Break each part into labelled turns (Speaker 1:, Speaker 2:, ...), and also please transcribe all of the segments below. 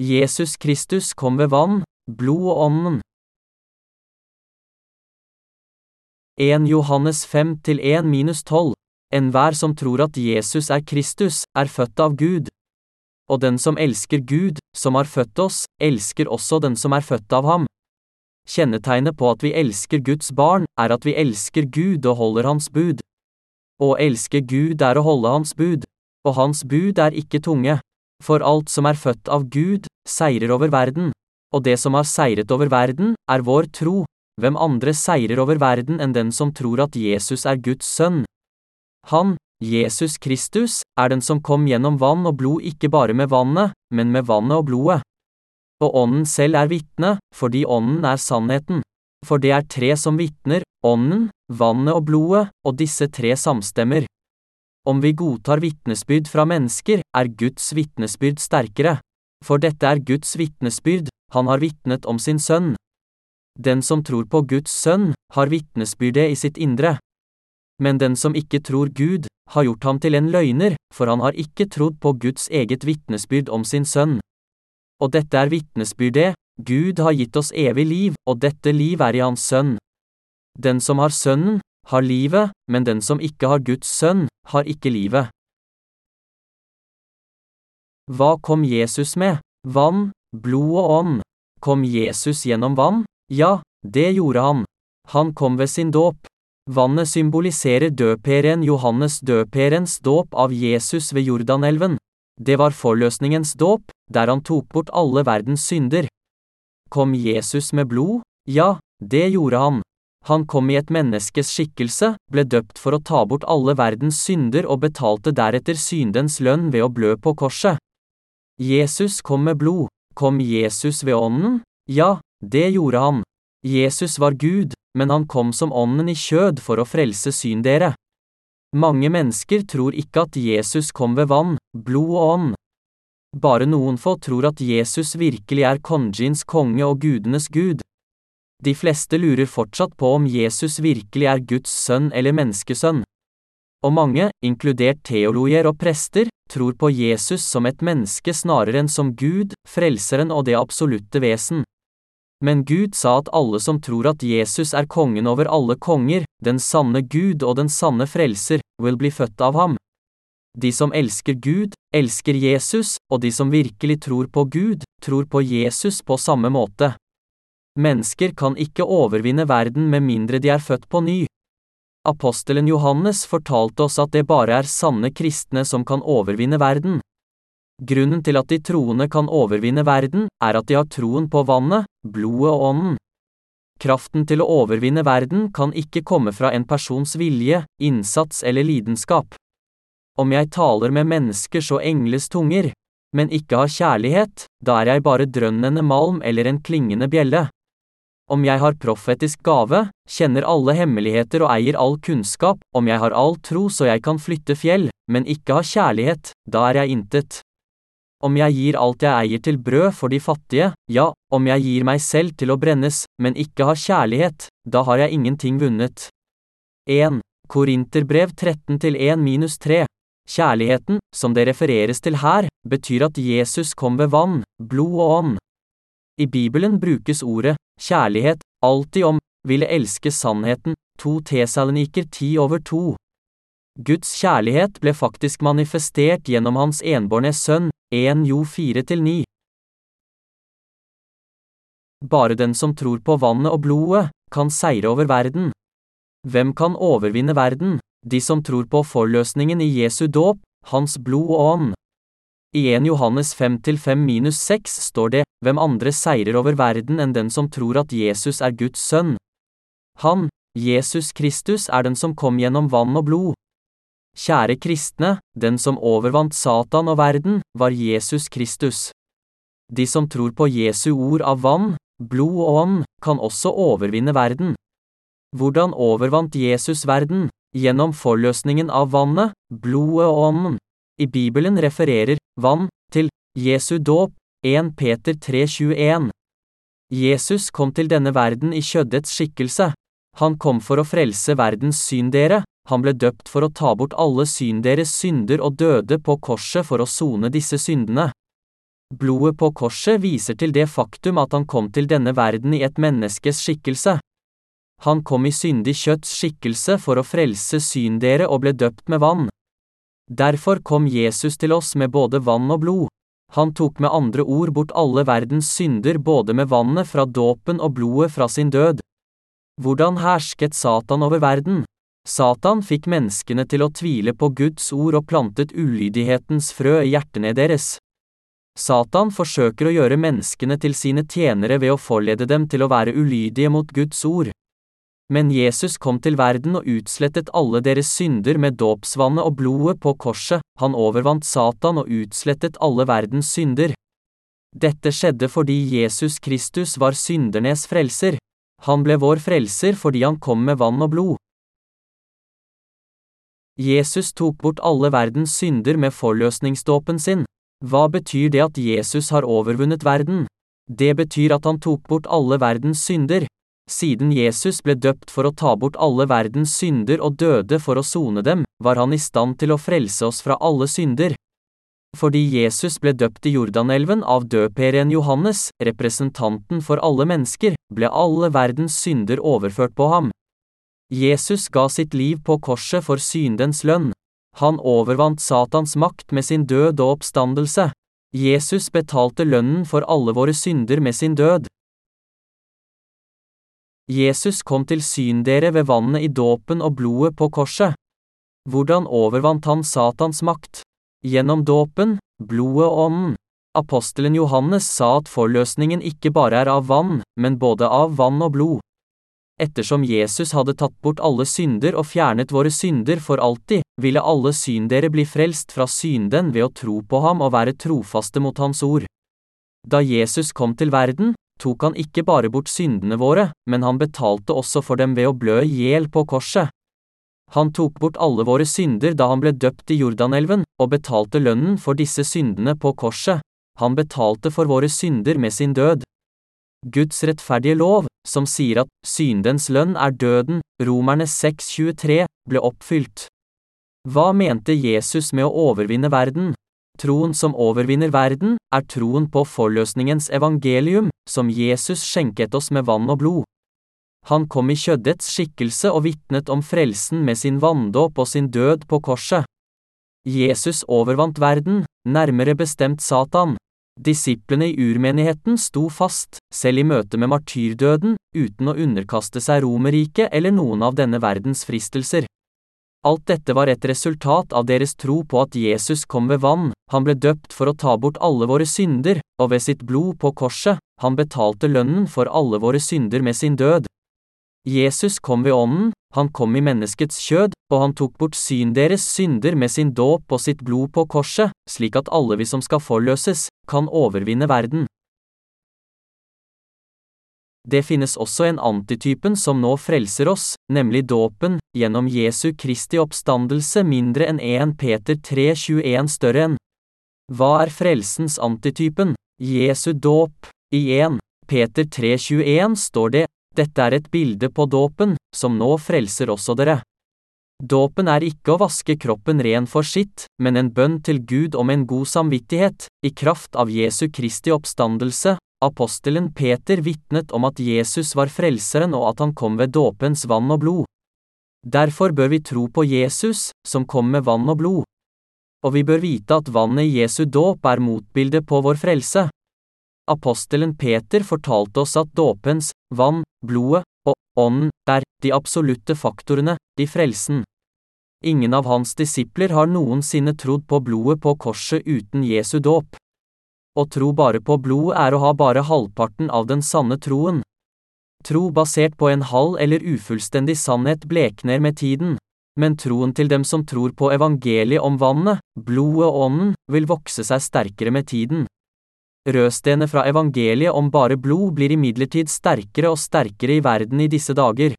Speaker 1: Jesus Kristus kom ved vann, blod og ånden. 1 Johannes 5 til 1 minus 12. Enhver som tror at Jesus er Kristus, er født av Gud. Og den som elsker Gud, som har født oss, elsker også den som er født av ham. Kjennetegnet på at vi elsker Guds barn, er at vi elsker Gud og holder Hans bud. Å elske Gud er å holde Hans bud, og Hans bud er ikke tunge. For alt som er født av Gud, seirer over verden, og det som har seiret over verden, er vår tro. Hvem andre seirer over verden enn den som tror at Jesus er Guds sønn? Han, Jesus Kristus, er den som kom gjennom vann og blod ikke bare med vannet, men med vannet og blodet. Og Ånden selv er vitne, fordi Ånden er sannheten. For det er tre som vitner, Ånden, vannet og blodet, og disse tre samstemmer. Om vi godtar vitnesbyrd fra mennesker, er Guds vitnesbyrd sterkere. For dette er Guds vitnesbyrd, han har vitnet om sin sønn. Den som tror på Guds sønn, har vitnesbyrdet i sitt indre. Men den som ikke tror Gud, har gjort ham til en løgner, for han har ikke trodd på Guds eget vitnesbyrd om sin sønn. Og dette er vitnesbyrdet, Gud har gitt oss evig liv, og dette liv er i Hans sønn. Den som har Sønnen, har livet, men den som ikke har Guds sønn, har ikke livet. Hva kom Jesus med? Vann, blod og ånd. Kom Jesus gjennom vann? Ja, det gjorde han. Han kom ved sin dåp. Vannet symboliserer døperen Johannes døperens dåp av Jesus ved Jordanelven. Det var forløsningens dåp, der han tok bort alle verdens synder. Kom Jesus med blod? Ja, det gjorde han. Han kom i et menneskes skikkelse, ble døpt for å ta bort alle verdens synder og betalte deretter syndens lønn ved å blø på korset. Jesus kom med blod. Kom Jesus ved ånden? Ja, det gjorde han. Jesus var Gud, men han kom som ånden i kjød for å frelse syndere. Mange mennesker tror ikke at Jesus kom ved vann, blod og ånd. Bare noen få tror at Jesus virkelig er konjins konge og gudenes gud. De fleste lurer fortsatt på om Jesus virkelig er Guds sønn eller menneskesønn. Og mange, inkludert teologer og prester, tror på Jesus som et menneske snarere enn som Gud, Frelseren og det absolutte vesen. Men Gud sa at alle som tror at Jesus er kongen over alle konger, den sanne Gud og den sanne frelser, vil bli født av ham. De som elsker Gud, elsker Jesus, og de som virkelig tror på Gud, tror på Jesus på samme måte. Mennesker kan ikke overvinne verden med mindre de er født på ny. Apostelen Johannes fortalte oss at det bare er sanne kristne som kan overvinne verden. Grunnen til at de troende kan overvinne verden, er at de har troen på vannet, blodet og ånden. Kraften til å overvinne verden kan ikke komme fra en persons vilje, innsats eller lidenskap. Om jeg taler med menneskers og engles tunger, men ikke har kjærlighet, da er jeg bare drønnende malm eller en klingende bjelle. Om jeg har profetisk gave, kjenner alle hemmeligheter og eier all kunnskap, om jeg har all tro så jeg kan flytte fjell, men ikke har kjærlighet, da er jeg intet. Om jeg gir alt jeg eier til brød for de fattige, ja, om jeg gir meg selv til å brennes, men ikke har kjærlighet, da har jeg ingenting vunnet. 1. Korinterbrev 13-1-3 Kjærligheten, som det refereres til her, betyr at Jesus kom ved vann, blod og ånd. I Bibelen brukes ordet kjærlighet alltid om ville elske sannheten, 2 Tesaloniker 10 over 2. Guds kjærlighet ble faktisk manifestert gjennom hans enbårne sønn, 1 Jo 4-9. Bare den som tror på vannet og blodet, kan seire over verden. Hvem kan overvinne verden? De som tror på forløsningen i Jesu dåp, hans blod og ånd. I 1 Johannes 5-5-6 står det, hvem andre seirer over verden enn den som tror at Jesus er Guds sønn? Han, Jesus Kristus, er den som kom gjennom vann og blod. Kjære kristne, den som overvant Satan og verden, var Jesus Kristus. De som tror på Jesu ord av vann, blod og ånd, kan også overvinne verden. Hvordan overvant Jesus verden? Gjennom forløsningen av vannet, blodet og ånden. I Bibelen refererer vann til Jesu dåp, 1 Peter 3,21. Jesus kom til denne verden i kjøddets skikkelse. Han kom for å frelse verdens syndere, han ble døpt for å ta bort alle synderes synder og døde på korset for å sone disse syndene. Blodet på korset viser til det faktum at han kom til denne verden i et menneskes skikkelse. Han kom i syndig kjøtts skikkelse for å frelse syndere og ble døpt med vann. Derfor kom Jesus til oss med både vann og blod. Han tok med andre ord bort alle verdens synder både med vannet fra dåpen og blodet fra sin død. Hvordan hersket Satan over verden? Satan fikk menneskene til å tvile på Guds ord og plantet ulydighetens frø i hjertene deres. Satan forsøker å gjøre menneskene til sine tjenere ved å forlede dem til å være ulydige mot Guds ord. Men Jesus kom til verden og utslettet alle deres synder med dåpsvannet og blodet på korset, han overvant Satan og utslettet alle verdens synder. Dette skjedde fordi Jesus Kristus var syndernes frelser. Han ble vår frelser fordi han kom med vann og blod. Jesus tok bort alle verdens synder med forløsningsdåpen sin. Hva betyr det at Jesus har overvunnet verden? Det betyr at han tok bort alle verdens synder. Siden Jesus ble døpt for å ta bort alle verdens synder og døde for å sone dem, var han i stand til å frelse oss fra alle synder. Fordi Jesus ble døpt i Jordanelven av døperen Johannes, representanten for alle mennesker, ble alle verdens synder overført på ham. Jesus ga sitt liv på korset for syndens lønn. Han overvant Satans makt med sin død og oppstandelse. Jesus betalte lønnen for alle våre synder med sin død. Jesus kom til syn dere ved vannet i dåpen og blodet på korset. Hvordan overvant han Satans makt? Gjennom dåpen, blodet og ånden. Apostelen Johannes sa at forløsningen ikke bare er av vann, men både av vann og blod. Ettersom Jesus hadde tatt bort alle synder og fjernet våre synder for alltid, ville alle syndere bli frelst fra synden ved å tro på ham og være trofaste mot hans ord. Da Jesus kom til verden, tok han ikke bare bort syndene våre, men han betalte også for dem ved å blø i hjel på korset. Han tok bort alle våre synder da han ble døpt i Jordanelven, og betalte lønnen for disse syndene på korset. Han betalte for våre synder med sin død. Guds rettferdige lov, som sier at syndens lønn er døden, Romerne 6,23, ble oppfylt. Hva mente Jesus med å overvinne verden? Troen som overvinner verden, er troen på forløsningens evangelium, som Jesus skjenket oss med vann og blod. Han kom i kjøddets skikkelse og vitnet om frelsen med sin vanndåp og sin død på korset. Jesus overvant verden, nærmere bestemt Satan. Disiplene i urmenigheten sto fast, selv i møte med martyrdøden, uten å underkaste seg Romerriket eller noen av denne verdens fristelser. Alt dette var et resultat av deres tro på at Jesus kom ved vann, han ble døpt for å ta bort alle våre synder, og ved sitt blod på korset, han betalte lønnen for alle våre synder med sin død. Jesus kom ved ånden, han kom i menneskets kjød, og han tok bort syn deres synder med sin dåp og sitt blod på korset, slik at alle vi som skal forløses, kan overvinne verden. Det finnes også en antitypen som nå frelser oss, nemlig dåpen, gjennom Jesu Kristi oppstandelse mindre enn 1 Peter 3,21 større enn. Hva er frelsens antitypen? Jesu dåp. I 1 Peter 3,21 står det, dette er et bilde på dåpen, som nå frelser også dere. Dåpen er ikke å vaske kroppen ren for sitt, men en bønn til Gud om en god samvittighet, i kraft av Jesu Kristi oppstandelse, Apostelen Peter vitnet om at Jesus var frelseren og at han kom ved dåpens vann og blod. Derfor bør vi tro på Jesus, som kom med vann og blod. Og vi bør vite at vannet i Jesu dåp er motbildet på vår frelse. Apostelen Peter fortalte oss at dåpens, vann, blodet og ånden er de absolutte faktorene, de frelsen. Ingen av hans disipler har noensinne trodd på blodet på korset uten Jesu dåp. Å tro bare på blod er å ha bare halvparten av den sanne troen. Tro basert på en halv eller ufullstendig sannhet blekner med tiden, men troen til dem som tror på evangeliet om vannet, blodet og ånden, vil vokse seg sterkere med tiden. Rødstenet fra evangeliet om bare blod blir imidlertid sterkere og sterkere i verden i disse dager.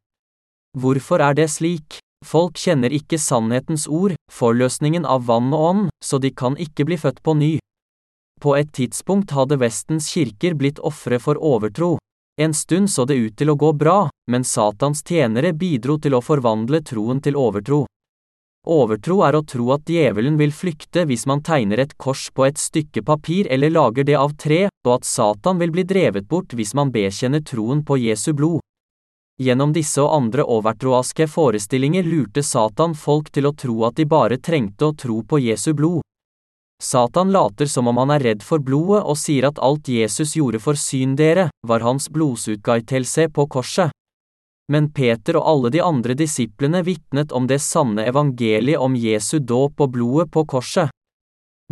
Speaker 1: Hvorfor er det slik? Folk kjenner ikke sannhetens ord, forløsningen av vann og ånd, så de kan ikke bli født på ny. På et tidspunkt hadde Vestens kirker blitt ofre for overtro. En stund så det ut til å gå bra, men Satans tjenere bidro til å forvandle troen til overtro. Overtro er å tro at djevelen vil flykte hvis man tegner et kors på et stykke papir eller lager det av tre, og at Satan vil bli drevet bort hvis man bekjenner troen på Jesu blod. Gjennom disse og andre overtroaske forestillinger lurte Satan folk til å tro at de bare trengte å tro på Jesu blod. Satan later som om han er redd for blodet og sier at alt Jesus gjorde for syn dere, var hans blodsutgaitelse på korset men Peter og alle de andre disiplene vitnet om det sanne evangeliet om Jesu dåp og blodet på korset.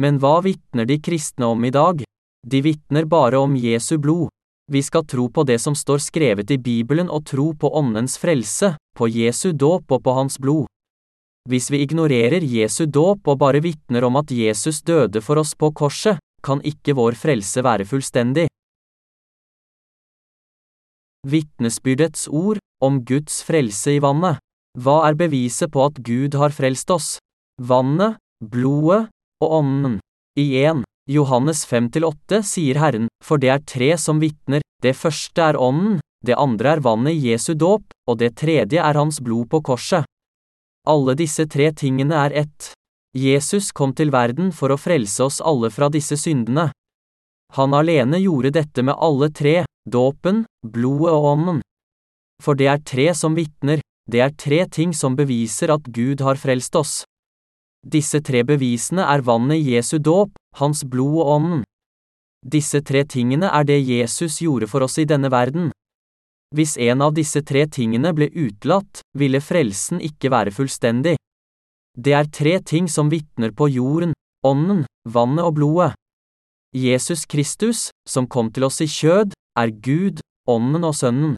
Speaker 1: Men hva vitner de kristne om i dag? De vitner bare om Jesu blod. Vi skal tro på det som står skrevet i Bibelen og tro på Åndens frelse, på Jesu dåp og på Hans blod. Hvis vi ignorerer Jesu dåp og bare vitner om at Jesus døde for oss på korset, kan ikke vår frelse være fullstendig. Vitnesbyrdets ord, om Guds frelse i vannet. Hva er beviset på at Gud har frelst oss? Vannet, blodet og ånden. I 1. Johannes 5-8 sier Herren, for det er tre som vitner, det første er ånden, det andre er vannet i Jesu dåp, og det tredje er hans blod på korset. Alle disse tre tingene er ett. Jesus kom til verden for å frelse oss alle fra disse syndene. Han alene gjorde dette med alle tre, dåpen, blodet og ånden. For det er tre som vitner, det er tre ting som beviser at Gud har frelst oss. Disse tre bevisene er vannet i Jesu dåp, hans blod og ånden. Disse tre tingene er det Jesus gjorde for oss i denne verden. Hvis en av disse tre tingene ble utelatt, ville frelsen ikke være fullstendig. Det er tre ting som vitner på jorden, ånden, vannet og blodet. Jesus Kristus, som kom til oss i kjød, er Gud, ånden og sønnen.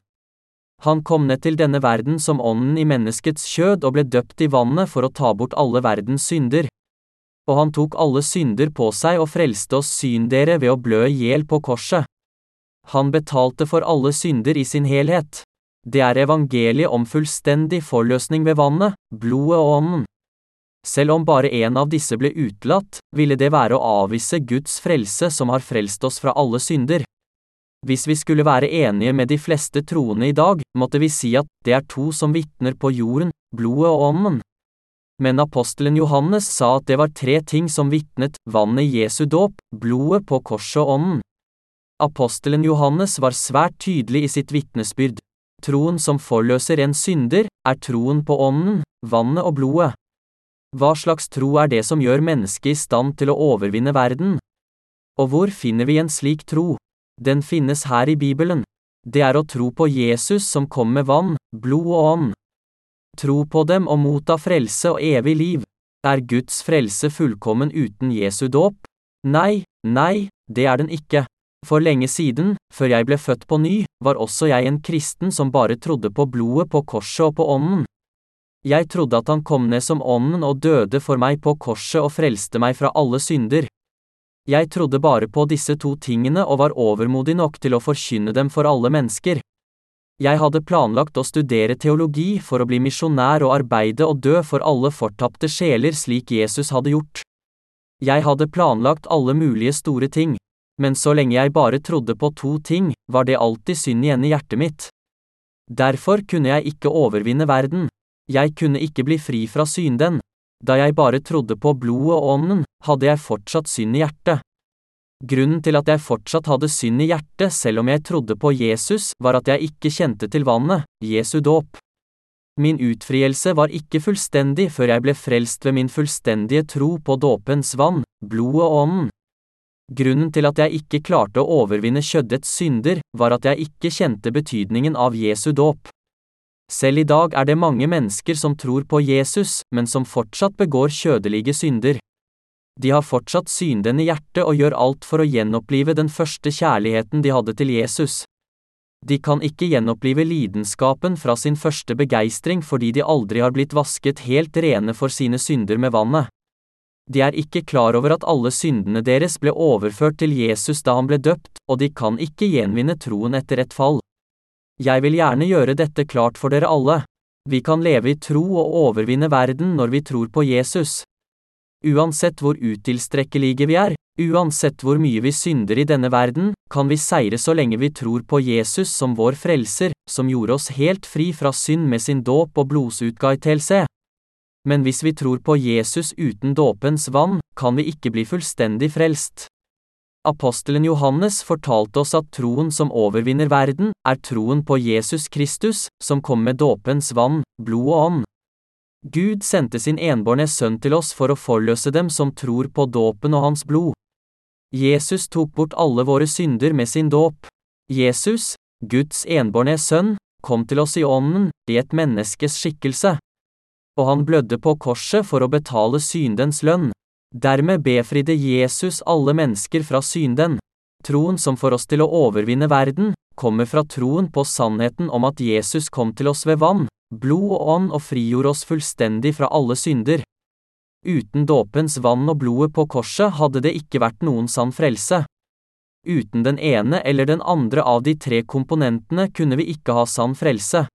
Speaker 1: Han kom ned til denne verden som ånden i menneskets kjød og ble døpt i vannet for å ta bort alle verdens synder. Og han tok alle synder på seg og frelste oss syndere ved å blø i hjel på korset. Han betalte for alle synder i sin helhet. Det er evangeliet om fullstendig forløsning ved vannet, blodet og ånden. Selv om bare en av disse ble utelatt, ville det være å avvise Guds frelse som har frelst oss fra alle synder. Hvis vi skulle være enige med de fleste troende i dag, måtte vi si at det er to som vitner på jorden, blodet og ånden. Men apostelen Johannes sa at det var tre ting som vitnet, vannet i Jesu dåp, blodet på korset og ånden. Apostelen Johannes var svært tydelig i sitt vitnesbyrd. Troen som forløser en synder, er troen på ånden, vannet og blodet. Hva slags tro er det som gjør mennesket i stand til å overvinne verden? Og hvor finner vi en slik tro? Den finnes her i Bibelen. Det er å tro på Jesus som kom med vann, blod og ånd. Tro på dem og motta frelse og evig liv. Er Guds frelse fullkommen uten Jesu dåp? Nei, nei, det er den ikke. For lenge siden, før jeg ble født på ny, var også jeg en kristen som bare trodde på blodet på korset og på ånden. Jeg trodde at han kom ned som ånden og døde for meg på korset og frelste meg fra alle synder. Jeg trodde bare på disse to tingene og var overmodig nok til å forkynne dem for alle mennesker. Jeg hadde planlagt å studere teologi for å bli misjonær og arbeide og dø for alle fortapte sjeler slik Jesus hadde gjort. Jeg hadde planlagt alle mulige store ting, men så lenge jeg bare trodde på to ting, var det alltid synd igjen i hjertet mitt. Derfor kunne jeg ikke overvinne verden. Jeg kunne ikke bli fri fra synden. Da jeg bare trodde på blodet og ånden, hadde jeg fortsatt synd i hjertet. Grunnen til at jeg fortsatt hadde synd i hjertet selv om jeg trodde på Jesus, var at jeg ikke kjente til vannet, Jesu dåp. Min utfrielse var ikke fullstendig før jeg ble frelst ved min fullstendige tro på dåpens vann, blodet og ånden. Grunnen til at jeg ikke klarte å overvinne kjøddets synder, var at jeg ikke kjente betydningen av Jesu dåp. Selv i dag er det mange mennesker som tror på Jesus, men som fortsatt begår kjødelige synder. De har fortsatt synden i hjertet og gjør alt for å gjenopplive den første kjærligheten de hadde til Jesus. De kan ikke gjenopplive lidenskapen fra sin første begeistring fordi de aldri har blitt vasket helt rene for sine synder med vannet. De er ikke klar over at alle syndene deres ble overført til Jesus da han ble døpt, og de kan ikke gjenvinne troen etter et fall. Jeg vil gjerne gjøre dette klart for dere alle. Vi kan leve i tro og overvinne verden når vi tror på Jesus. Uansett hvor utilstrekkelige vi er, uansett hvor mye vi synder i denne verden, kan vi seire så lenge vi tror på Jesus som vår frelser, som gjorde oss helt fri fra synd med sin dåp og blodsutgytelse. Men hvis vi tror på Jesus uten dåpens vann, kan vi ikke bli fullstendig frelst. Apostelen Johannes fortalte oss at troen som overvinner verden, er troen på Jesus Kristus, som kom med dåpens vann, blod og ånd. Gud sendte sin enbårne sønn til oss for å forløse dem som tror på dåpen og hans blod. Jesus tok bort alle våre synder med sin dåp. Jesus, Guds enbårne sønn, kom til oss i ånden, i et menneskes skikkelse. Og han blødde på korset for å betale syndens lønn. Dermed befridde Jesus alle mennesker fra synden. Troen som får oss til å overvinne verden, kommer fra troen på sannheten om at Jesus kom til oss ved vann, blod og ånd og frigjorde oss fullstendig fra alle synder. Uten dåpens vann og blodet på korset hadde det ikke vært noen sann frelse. Uten den ene eller den andre av de tre komponentene kunne vi ikke ha sann frelse.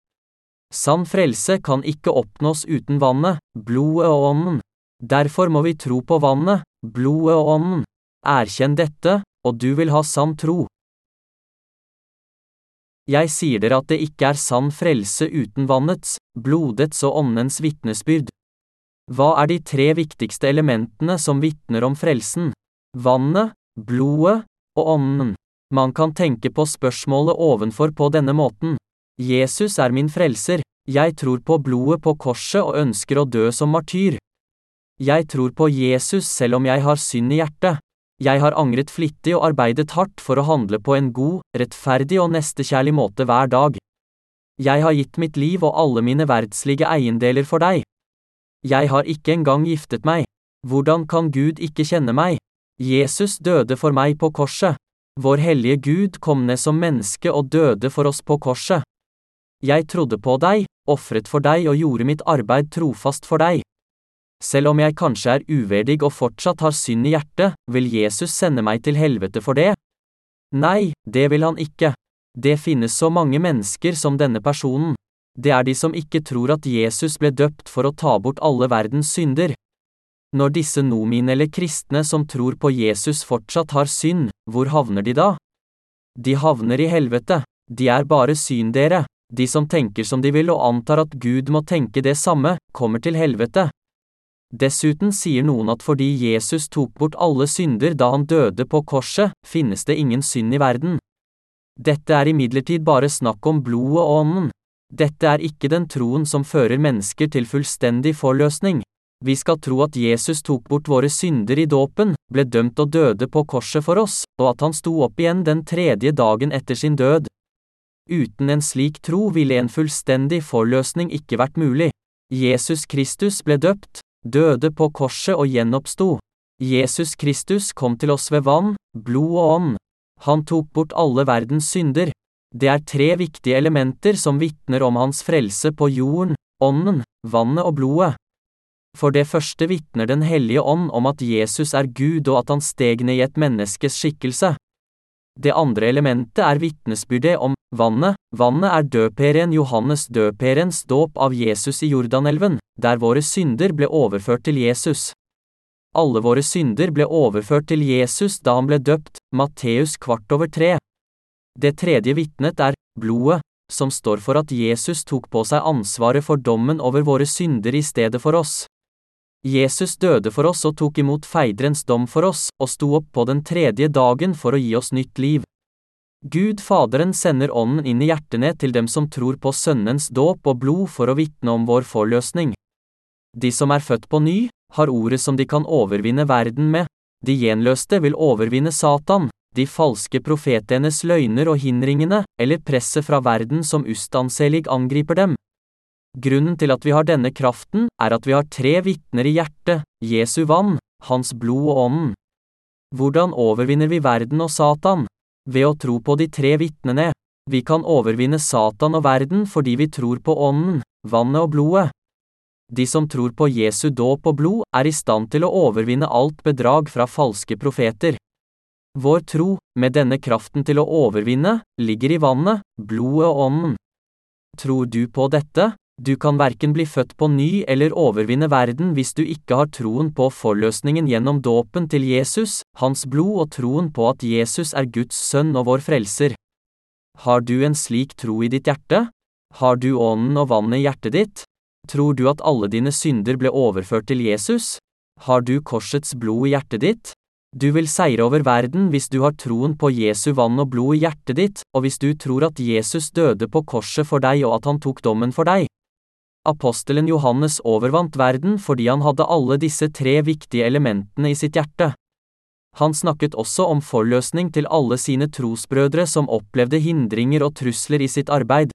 Speaker 1: Sann frelse kan ikke oppnås uten vannet, blodet og ånden. Derfor må vi tro på vannet, blodet og ånden. Erkjenn dette, og du vil ha sann tro. Jeg sier dere at det ikke er sann frelse uten vannets, blodets og åndens vitnesbyrd. Hva er de tre viktigste elementene som vitner om frelsen? Vannet, blodet og ånden. Man kan tenke på spørsmålet ovenfor på denne måten. Jesus er min frelser, jeg tror på blodet på korset og ønsker å dø som martyr. Jeg tror på Jesus selv om jeg har synd i hjertet. Jeg har angret flittig og arbeidet hardt for å handle på en god, rettferdig og nestekjærlig måte hver dag. Jeg har gitt mitt liv og alle mine verdslige eiendeler for deg. Jeg har ikke engang giftet meg. Hvordan kan Gud ikke kjenne meg? Jesus døde for meg på korset. Vår hellige Gud kom ned som menneske og døde for oss på korset. Jeg trodde på deg, ofret for deg og gjorde mitt arbeid trofast for deg. Selv om jeg kanskje er uverdig og fortsatt har synd i hjertet, vil Jesus sende meg til helvete for det? Nei, det vil han ikke. Det finnes så mange mennesker som denne personen. Det er de som ikke tror at Jesus ble døpt for å ta bort alle verdens synder. Når disse nominelle kristne som tror på Jesus fortsatt har synd, hvor havner de da? De havner i helvete. De er bare syndere. De som tenker som de vil og antar at Gud må tenke det samme, kommer til helvete. Dessuten sier noen at fordi Jesus tok bort alle synder da han døde på korset, finnes det ingen synd i verden. Dette er imidlertid bare snakk om blodet og ånden. Dette er ikke den troen som fører mennesker til fullstendig forløsning. Vi skal tro at Jesus tok bort våre synder i dåpen, ble dømt og døde på korset for oss, og at han sto opp igjen den tredje dagen etter sin død. Uten en slik tro ville en fullstendig forløsning ikke vært mulig. Jesus Kristus ble døpt, døde på korset og gjenoppsto. Jesus Kristus kom til oss ved vann, blod og ånd. Han tok bort alle verdens synder. Det er tre viktige elementer som vitner om hans frelse på jorden, ånden, vannet og blodet. For det første vitner Den hellige ånd om at Jesus er Gud og at han steg ned i et menneskes skikkelse. Det andre elementet er vitnesbyrdet om vannet. Vannet er døperen Johannes døperens dåp av Jesus i Jordanelven, der våre synder ble overført til Jesus. Alle våre synder ble overført til Jesus da han ble døpt, Matteus kvart over tre. Det tredje vitnet er blodet, som står for at Jesus tok på seg ansvaret for dommen over våre synder i stedet for oss. Jesus døde for oss og tok imot feidrens dom for oss, og sto opp på den tredje dagen for å gi oss nytt liv. Gud Faderen sender Ånden inn i hjertene til dem som tror på Sønnens dåp og blod for å vitne om vår forløsning. De som er født på ny, har ordet som de kan overvinne verden med. De gjenløste vil overvinne Satan, de falske profetenes løgner og hindringene, eller presset fra verden som ustanselig angriper dem. Grunnen til at vi har denne kraften, er at vi har tre vitner i hjertet, Jesu vann, hans blod og ånden. Hvordan overvinner vi verden og Satan? Ved å tro på de tre vitnene. Vi kan overvinne Satan og verden fordi vi tror på ånden, vannet og blodet. De som tror på Jesu dåp og blod, er i stand til å overvinne alt bedrag fra falske profeter. Vår tro, med denne kraften til å overvinne, ligger i vannet, blodet og ånden. Tror du på dette? Du kan verken bli født på ny eller overvinne verden hvis du ikke har troen på forløsningen gjennom dåpen til Jesus, hans blod og troen på at Jesus er Guds sønn og vår frelser. Har du en slik tro i ditt hjerte? Har du ånden og vannet i hjertet ditt? Tror du at alle dine synder ble overført til Jesus? Har du korsets blod i hjertet ditt? Du vil seire over verden hvis du har troen på Jesu vann og blod i hjertet ditt, og hvis du tror at Jesus døde på korset for deg og at han tok dommen for deg. Apostelen Johannes overvant verden fordi han hadde alle disse tre viktige elementene i sitt hjerte. Han snakket også om forløsning til alle sine trosbrødre som opplevde hindringer og trusler i sitt arbeid.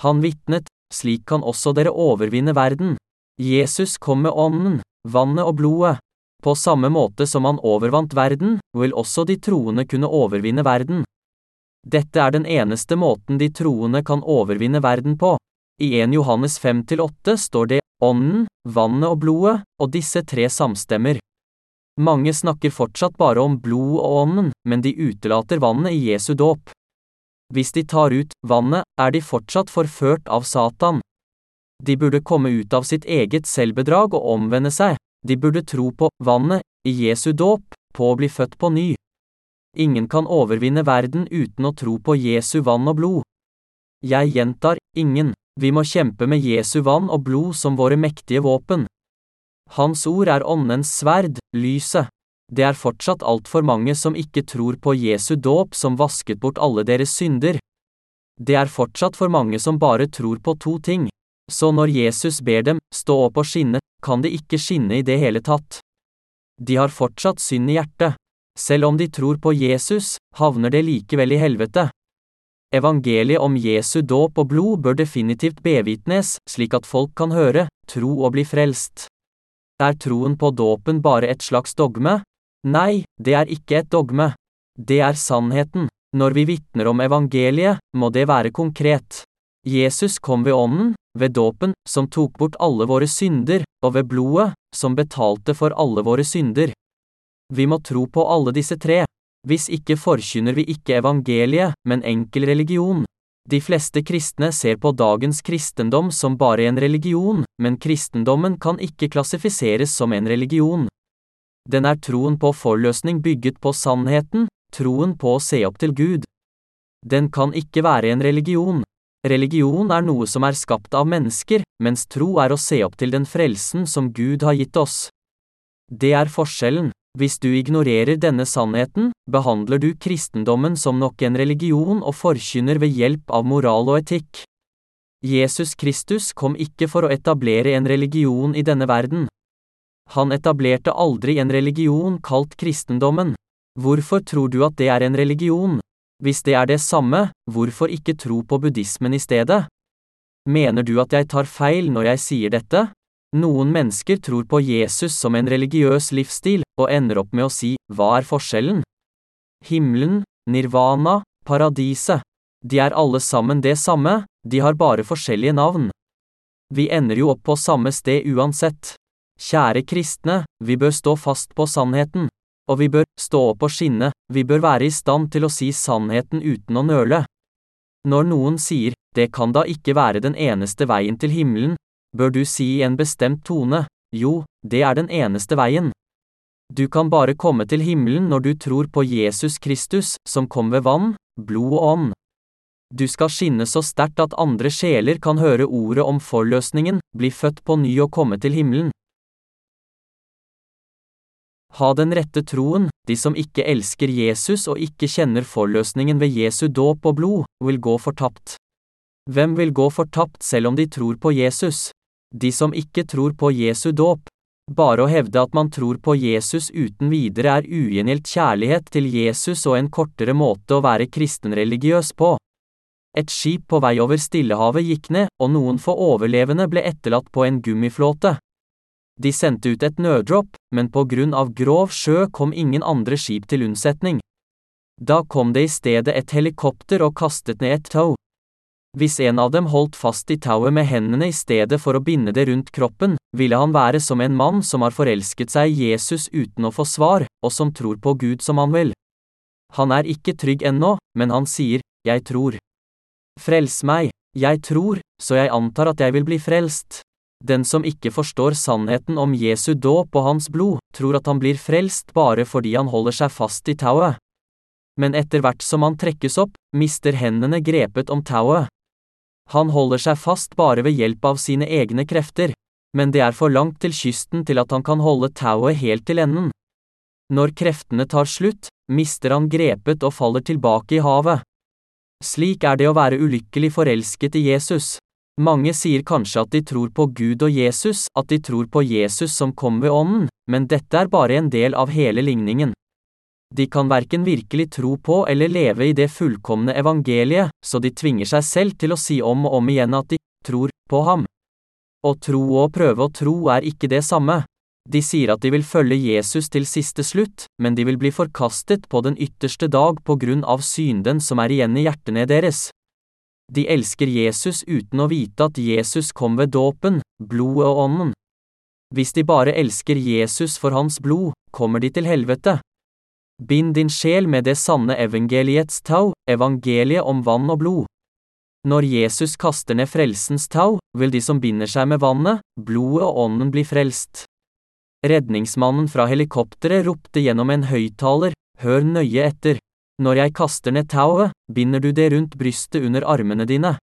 Speaker 1: Han vitnet, slik kan også dere overvinne verden. Jesus kom med ånden, vannet og blodet. På samme måte som han overvant verden, vil også de troende kunne overvinne verden. Dette er den eneste måten de troende kan overvinne verden på. I 1 Johannes 5-8 står det ånden, vannet og blodet, og disse tre samstemmer. Mange snakker fortsatt bare om blod og ånden, men de utelater vannet i Jesu dåp. Hvis de tar ut vannet, er de fortsatt forført av Satan. De burde komme ut av sitt eget selvbedrag og omvende seg, de burde tro på vannet, i Jesu dåp, på å bli født på ny. Ingen kan overvinne verden uten å tro på Jesu vann og blod. Jeg gjentar, ingen, vi må kjempe med Jesu vann og blod som våre mektige våpen. Hans ord er åndens sverd, lyset. Det er fortsatt altfor mange som ikke tror på Jesu dåp som vasket bort alle deres synder. Det er fortsatt for mange som bare tror på to ting. Så når Jesus ber dem stå opp og skinne, kan de ikke skinne i det hele tatt. De har fortsatt synd i hjertet. Selv om de tror på Jesus, havner det likevel i helvete. Evangeliet om Jesu dåp og blod bør definitivt bevitnes, slik at folk kan høre, tro og bli frelst. Er troen på dåpen bare et slags dogme? Nei, det er ikke et dogme. Det er sannheten. Når vi vitner om evangeliet, må det være konkret. Jesus kom ved ånden, ved dåpen, som tok bort alle våre synder, og ved blodet, som betalte for alle våre synder. Vi må tro på alle disse tre. Hvis ikke forkynner vi ikke evangeliet, men enkel religion. De fleste kristne ser på dagens kristendom som bare en religion, men kristendommen kan ikke klassifiseres som en religion. Den er troen på forløsning bygget på sannheten, troen på å se opp til Gud. Den kan ikke være en religion. Religion er noe som er skapt av mennesker, mens tro er å se opp til den frelsen som Gud har gitt oss. Det er forskjellen. Hvis du ignorerer denne sannheten, behandler du kristendommen som nok en religion og forkynner ved hjelp av moral og etikk. Jesus Kristus kom ikke for å etablere en religion i denne verden. Han etablerte aldri en religion kalt kristendommen. Hvorfor tror du at det er en religion? Hvis det er det samme, hvorfor ikke tro på buddhismen i stedet? Mener du at jeg tar feil når jeg sier dette? Noen mennesker tror på Jesus som en religiøs livsstil, og ender opp med å si, hva er forskjellen? Himmelen, nirvana, paradiset. De er alle sammen det samme, de har bare forskjellige navn. Vi ender jo opp på samme sted uansett. Kjære kristne, vi bør stå fast på sannheten. Og vi bør stå opp og skinne, vi bør være i stand til å si sannheten uten å nøle. Når noen sier, det kan da ikke være den eneste veien til himmelen, bør du si i en bestemt tone, jo, det er den eneste veien. Du kan bare komme til himmelen når du tror på Jesus Kristus, som kom ved vann, blod og ånd. Du skal skinne så sterkt at andre sjeler kan høre ordet om forløsningen, bli født på ny og komme til himmelen. Ha den rette troen, de som ikke elsker Jesus og ikke kjenner forløsningen ved Jesu dåp og blod, vil gå fortapt. Hvem vil gå fortapt selv om de tror på Jesus? De som ikke tror på Jesu dåp. Bare å hevde at man tror på Jesus uten videre er ugjengjeld kjærlighet til Jesus og en kortere måte å være kristenreligiøs på. Et skip på vei over Stillehavet gikk ned, og noen få overlevende ble etterlatt på en gummiflåte. De sendte ut et nødrop, men på grunn av grov sjø kom ingen andre skip til unnsetning. Da kom det i stedet et helikopter og kastet ned et tau. Hvis en av dem holdt fast i tauet med hendene i stedet for å binde det rundt kroppen, ville han være som en mann som har forelsket seg i Jesus uten å få svar, og som tror på Gud som han vil. Han er ikke trygg ennå, men han sier, jeg tror. Frels meg, jeg tror, så jeg antar at jeg vil bli frelst. Den som ikke forstår sannheten om Jesu dåp og hans blod, tror at han blir frelst bare fordi han holder seg fast i tauet. Men etter hvert som han trekkes opp, mister hendene grepet om tauet. Han holder seg fast bare ved hjelp av sine egne krefter, men det er for langt til kysten til at han kan holde tauet helt til enden. Når kreftene tar slutt, mister han grepet og faller tilbake i havet. Slik er det å være ulykkelig forelsket i Jesus. Mange sier kanskje at de tror på Gud og Jesus, at de tror på Jesus som kom ved Ånden, men dette er bare en del av hele ligningen. De kan verken virkelig tro på eller leve i det fullkomne evangeliet, så de tvinger seg selv til å si om og om igjen at de tror på ham. Å tro og prøve å tro er ikke det samme. De sier at de vil følge Jesus til siste slutt, men de vil bli forkastet på den ytterste dag på grunn av synden som er igjen i hjertene deres. De elsker Jesus uten å vite at Jesus kom ved dåpen, blodet og ånden. Hvis de bare elsker Jesus for hans blod, kommer de til helvete. Bind din sjel med det sanne evangeliets tau, evangeliet om vann og blod. Når Jesus kaster ned frelsens tau, vil de som binder seg med vannet, blodet og ånden bli frelst. Redningsmannen fra helikopteret ropte gjennom en høyttaler, hør nøye etter. Når jeg kaster ned tauet, binder du det rundt brystet under armene dine.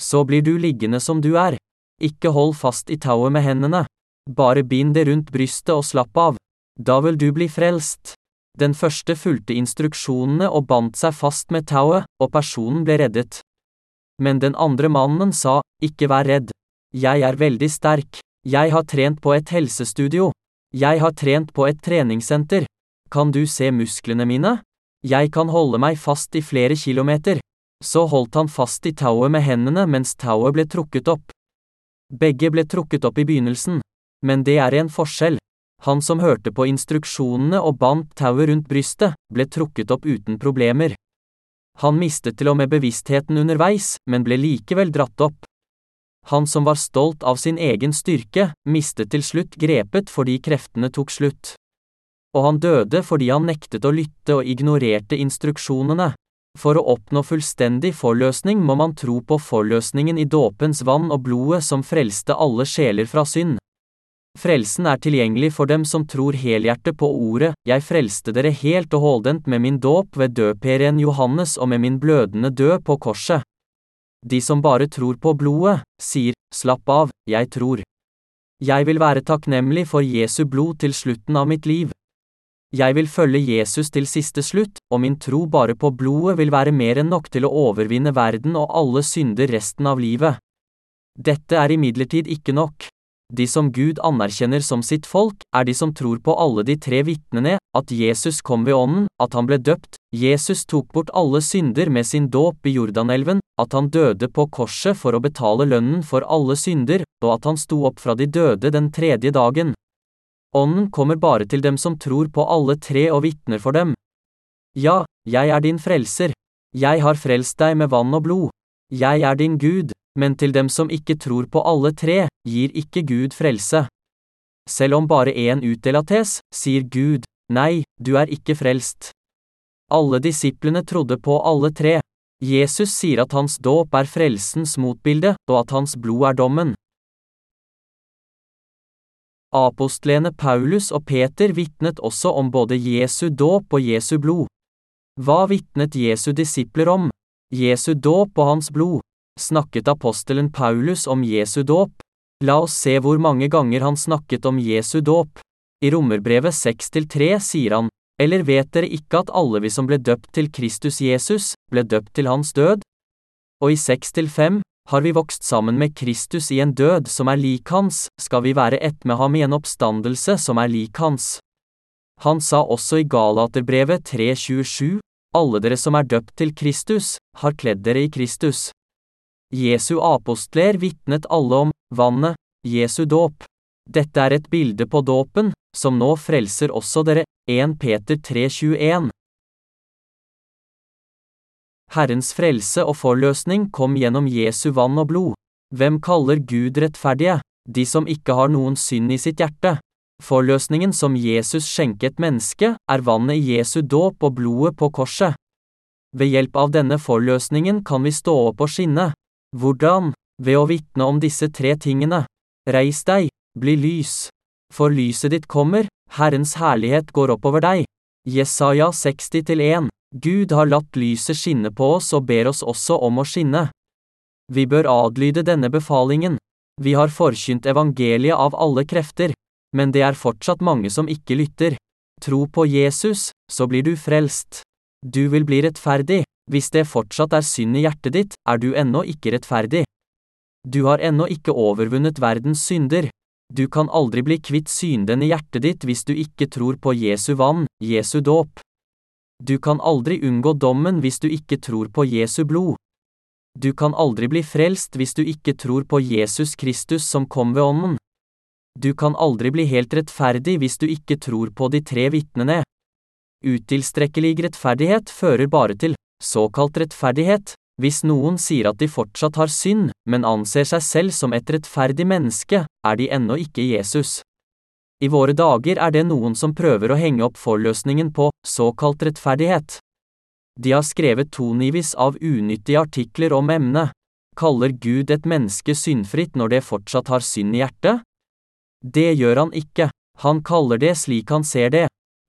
Speaker 1: Så blir du liggende som du er. Ikke hold fast i tauet med hendene. Bare bind det rundt brystet og slapp av. Da vil du bli frelst. Den første fulgte instruksjonene og bandt seg fast med tauet, og personen ble reddet. Men den andre mannen sa, ikke vær redd. Jeg er veldig sterk. Jeg har trent på et helsestudio. Jeg har trent på et treningssenter. Kan du se musklene mine? Jeg kan holde meg fast i flere kilometer. Så holdt han fast i tauet med hendene mens tauet ble trukket opp. Begge ble trukket opp i begynnelsen. Men det er en forskjell. Han som hørte på instruksjonene og bandt tauet rundt brystet, ble trukket opp uten problemer. Han mistet til og med bevisstheten underveis, men ble likevel dratt opp. Han som var stolt av sin egen styrke, mistet til slutt grepet fordi kreftene tok slutt. Og han døde fordi han nektet å lytte og ignorerte instruksjonene. For å oppnå fullstendig forløsning må man tro på forløsningen i dåpens vann og blodet som frelste alle sjeler fra synd. Frelsen er tilgjengelig for dem som tror helhjertet på ordet, jeg frelste dere helt og holdent med min dåp ved døperen Johannes og med min blødende død på korset. De som bare tror på blodet, sier, slapp av, jeg tror. Jeg vil være takknemlig for Jesu blod til slutten av mitt liv. Jeg vil følge Jesus til siste slutt, og min tro bare på blodet vil være mer enn nok til å overvinne verden og alle synder resten av livet. Dette er imidlertid ikke nok. De som Gud anerkjenner som sitt folk, er de som tror på alle de tre vitnene, at Jesus kom ved ånden, at han ble døpt, Jesus tok bort alle synder med sin dåp i Jordanelven, at han døde på korset for å betale lønnen for alle synder, og at han sto opp fra de døde den tredje dagen. Ånden kommer bare til dem som tror på alle tre og vitner for dem. Ja, jeg er din frelser. Jeg har frelst deg med vann og blod. Jeg er din Gud. Men til dem som ikke tror på alle tre, gir ikke Gud frelse. Selv om bare én utdelates, sier Gud, nei, du er ikke frelst. Alle disiplene trodde på alle tre. Jesus sier at hans dåp er frelsens motbilde, og at hans blod er dommen. Apostlene Paulus og Peter vitnet også om både Jesu dåp og Jesu blod. Hva vitnet Jesu disipler om? Jesu dåp og hans blod snakket apostelen Paulus om Jesu dåp. La oss se hvor mange ganger han snakket om Jesu dåp. I Romerbrevet 6-3 sier han, eller vet dere ikke at alle vi som ble døpt til Kristus Jesus, ble døpt til hans død? Og i 6-5 har vi vokst sammen med Kristus i en død som er lik hans, skal vi være ett med ham i en oppstandelse som er lik hans. Han sa også i Galaterbrevet 3.27, alle dere som er døpt til Kristus, har kledd dere i Kristus. Jesu apostler vitnet alle om vannet, Jesu dåp. Dette er et bilde på dåpen, som nå frelser også dere, 1 Peter 3,21. Herrens frelse og forløsning kom gjennom Jesu vann og blod. Hvem kaller Gud rettferdige? De som ikke har noen synd i sitt hjerte. Forløsningen som Jesus skjenket mennesket, er vannet i Jesu dåp og blodet på korset. Ved hjelp av denne forløsningen kan vi stå opp og skinne. Hvordan? Ved å vitne om disse tre tingene. Reis deg, bli lys. For lyset ditt kommer, Herrens herlighet går oppover deg. Jesaja 60-1 Gud har latt lyset skinne på oss og ber oss også om å skinne. Vi bør adlyde denne befalingen. Vi har forkynt evangeliet av alle krefter, men det er fortsatt mange som ikke lytter. Tro på Jesus, så blir du frelst. Du vil bli rettferdig, hvis det fortsatt er synd i hjertet ditt, er du ennå ikke rettferdig. Du har ennå ikke overvunnet verdens synder. Du kan aldri bli kvitt synden i hjertet ditt hvis du ikke tror på Jesu vann, Jesu dåp. Du kan aldri unngå dommen hvis du ikke tror på Jesu blod. Du kan aldri bli frelst hvis du ikke tror på Jesus Kristus som kom ved ånden. Du kan aldri bli helt rettferdig hvis du ikke tror på de tre vitnene. Utilstrekkelig rettferdighet fører bare til såkalt rettferdighet, hvis noen sier at de fortsatt har synd, men anser seg selv som et rettferdig menneske, er de ennå ikke Jesus. I våre dager er det noen som prøver å henge opp forløsningen på såkalt rettferdighet. De har skrevet tonivis av unyttige artikler om emnet. Kaller Gud et menneske syndfritt når det fortsatt har synd i hjertet? Det gjør han ikke, han kaller det slik han ser det.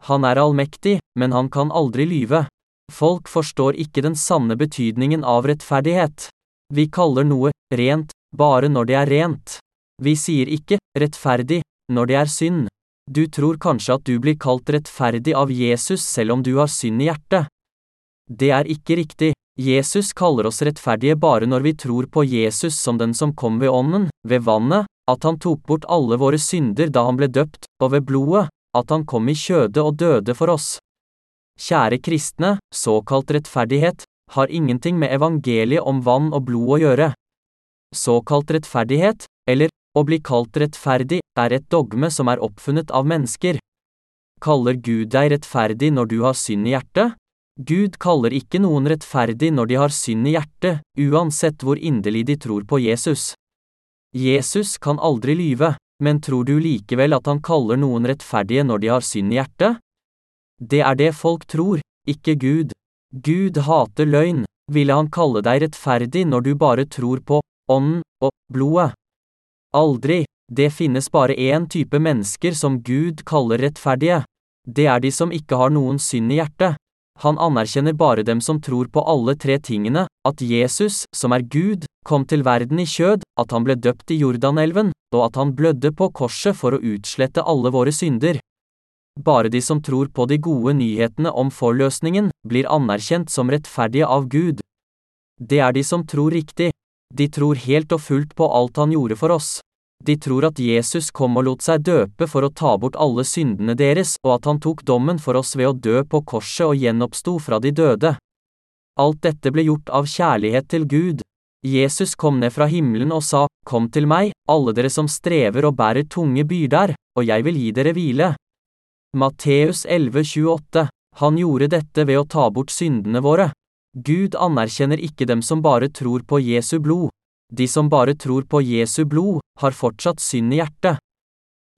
Speaker 1: Han er allmektig, men han kan aldri lyve. Folk forstår ikke den sanne betydningen av rettferdighet. Vi kaller noe rent bare når det er rent. Vi sier ikke rettferdig når det er synd. Du tror kanskje at du blir kalt rettferdig av Jesus selv om du har synd i hjertet. Det er ikke riktig. Jesus kaller oss rettferdige bare når vi tror på Jesus som den som kom ved ånden, ved vannet, at han tok bort alle våre synder da han ble døpt, og ved blodet, at han kom i kjødet og døde for oss. Kjære kristne, såkalt rettferdighet, har ingenting med evangeliet om vann og blod å gjøre. Såkalt rettferdighet, eller å bli kalt rettferdig, er et dogme som er oppfunnet av mennesker. Kaller Gud deg rettferdig når du har synd i hjertet? Gud kaller ikke noen rettferdig når de har synd i hjertet, uansett hvor inderlig de tror på Jesus. Jesus kan aldri lyve, men tror du likevel at han kaller noen rettferdige når de har synd i hjertet? Det er det folk tror, ikke Gud. Gud hater løgn, ville han kalle deg rettferdig når du bare tror på ånden og blodet? Aldri, det finnes bare én type mennesker som Gud kaller rettferdige. Det er de som ikke har noen synd i hjertet. Han anerkjenner bare dem som tror på alle tre tingene, at Jesus, som er Gud, kom til verden i kjød, at han ble døpt i Jordanelven, og at han blødde på korset for å utslette alle våre synder. Bare de som tror på de gode nyhetene om forløsningen, blir anerkjent som rettferdige av Gud. Det er de som tror riktig. De tror helt og fullt på alt han gjorde for oss. De tror at Jesus kom og lot seg døpe for å ta bort alle syndene deres, og at han tok dommen for oss ved å dø på korset og gjenoppsto fra de døde. Alt dette ble gjort av kjærlighet til Gud. Jesus kom ned fra himmelen og sa, Kom til meg, alle dere som strever og bærer tunge byrder, og jeg vil gi dere hvile. Matteus 11,28 Han gjorde dette ved å ta bort syndene våre. Gud anerkjenner ikke dem som bare tror på Jesu blod. De som bare tror på Jesu blod, har fortsatt synd i hjertet.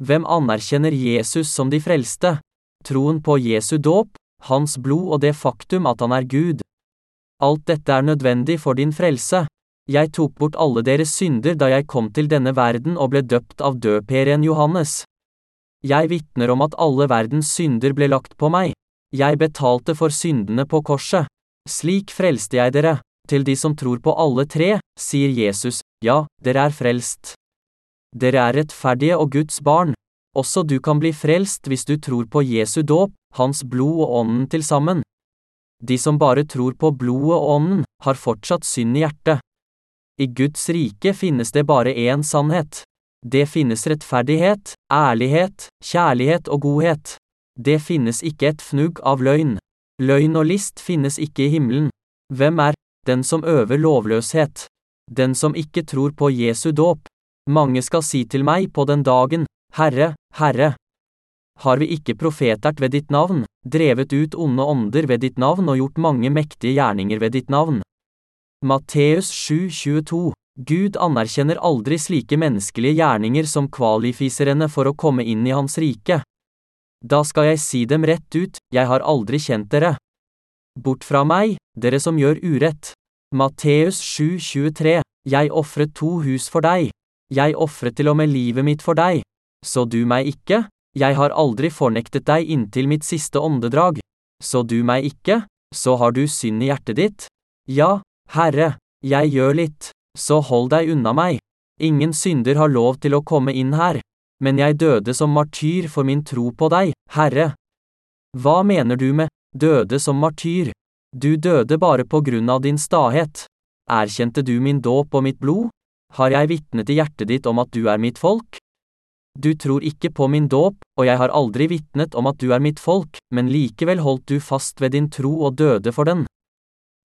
Speaker 1: Hvem anerkjenner Jesus som de frelste? Troen på Jesu dåp, hans blod og det faktum at han er Gud. Alt dette er nødvendig for din frelse. Jeg tok bort alle deres synder da jeg kom til denne verden og ble døpt av døperen Johannes. Jeg vitner om at alle verdens synder ble lagt på meg. Jeg betalte for syndene på korset. Slik frelste jeg dere. Til de som tror på alle tre, sier Jesus, ja, dere er frelst. Dere er rettferdige og Guds barn. Også du kan bli frelst hvis du tror på Jesu dåp, hans blod og ånden til sammen. De som bare tror på blodet og ånden, har fortsatt synd i hjertet. I Guds rike finnes det bare én sannhet. Det finnes rettferdighet, ærlighet, kjærlighet og godhet. Det finnes ikke et fnugg av løgn. Løgn og list finnes ikke i himmelen. Hvem er den som øver lovløshet, den som ikke tror på Jesu dåp. Mange skal si til meg på den dagen, Herre, Herre. Har vi ikke profetert ved ditt navn, drevet ut onde ånder ved ditt navn og gjort mange mektige gjerninger ved ditt navn? Matteus 7,22 Gud anerkjenner aldri slike menneskelige gjerninger som kvalifiserende for å komme inn i Hans rike. Da skal jeg si dem rett ut, jeg har aldri kjent dere. Bort fra meg, dere som gjør urett. Matteus 7,23 Jeg ofret to hus for deg. Jeg ofret til og med livet mitt for deg. Så du meg ikke? Jeg har aldri fornektet deg inntil mitt siste åndedrag. Så du meg ikke? Så har du synd i hjertet ditt? Ja, Herre, jeg gjør litt. Så hold deg unna meg. Ingen synder har lov til å komme inn her. Men jeg døde som martyr for min tro på deg, Herre. Hva mener du med døde som martyr? Du døde bare på grunn av din stahet. Erkjente du min dåp og mitt blod? Har jeg vitnet i hjertet ditt om at du er mitt folk? Du tror ikke på min dåp, og jeg har aldri vitnet om at du er mitt folk, men likevel holdt du fast ved din tro og døde for den.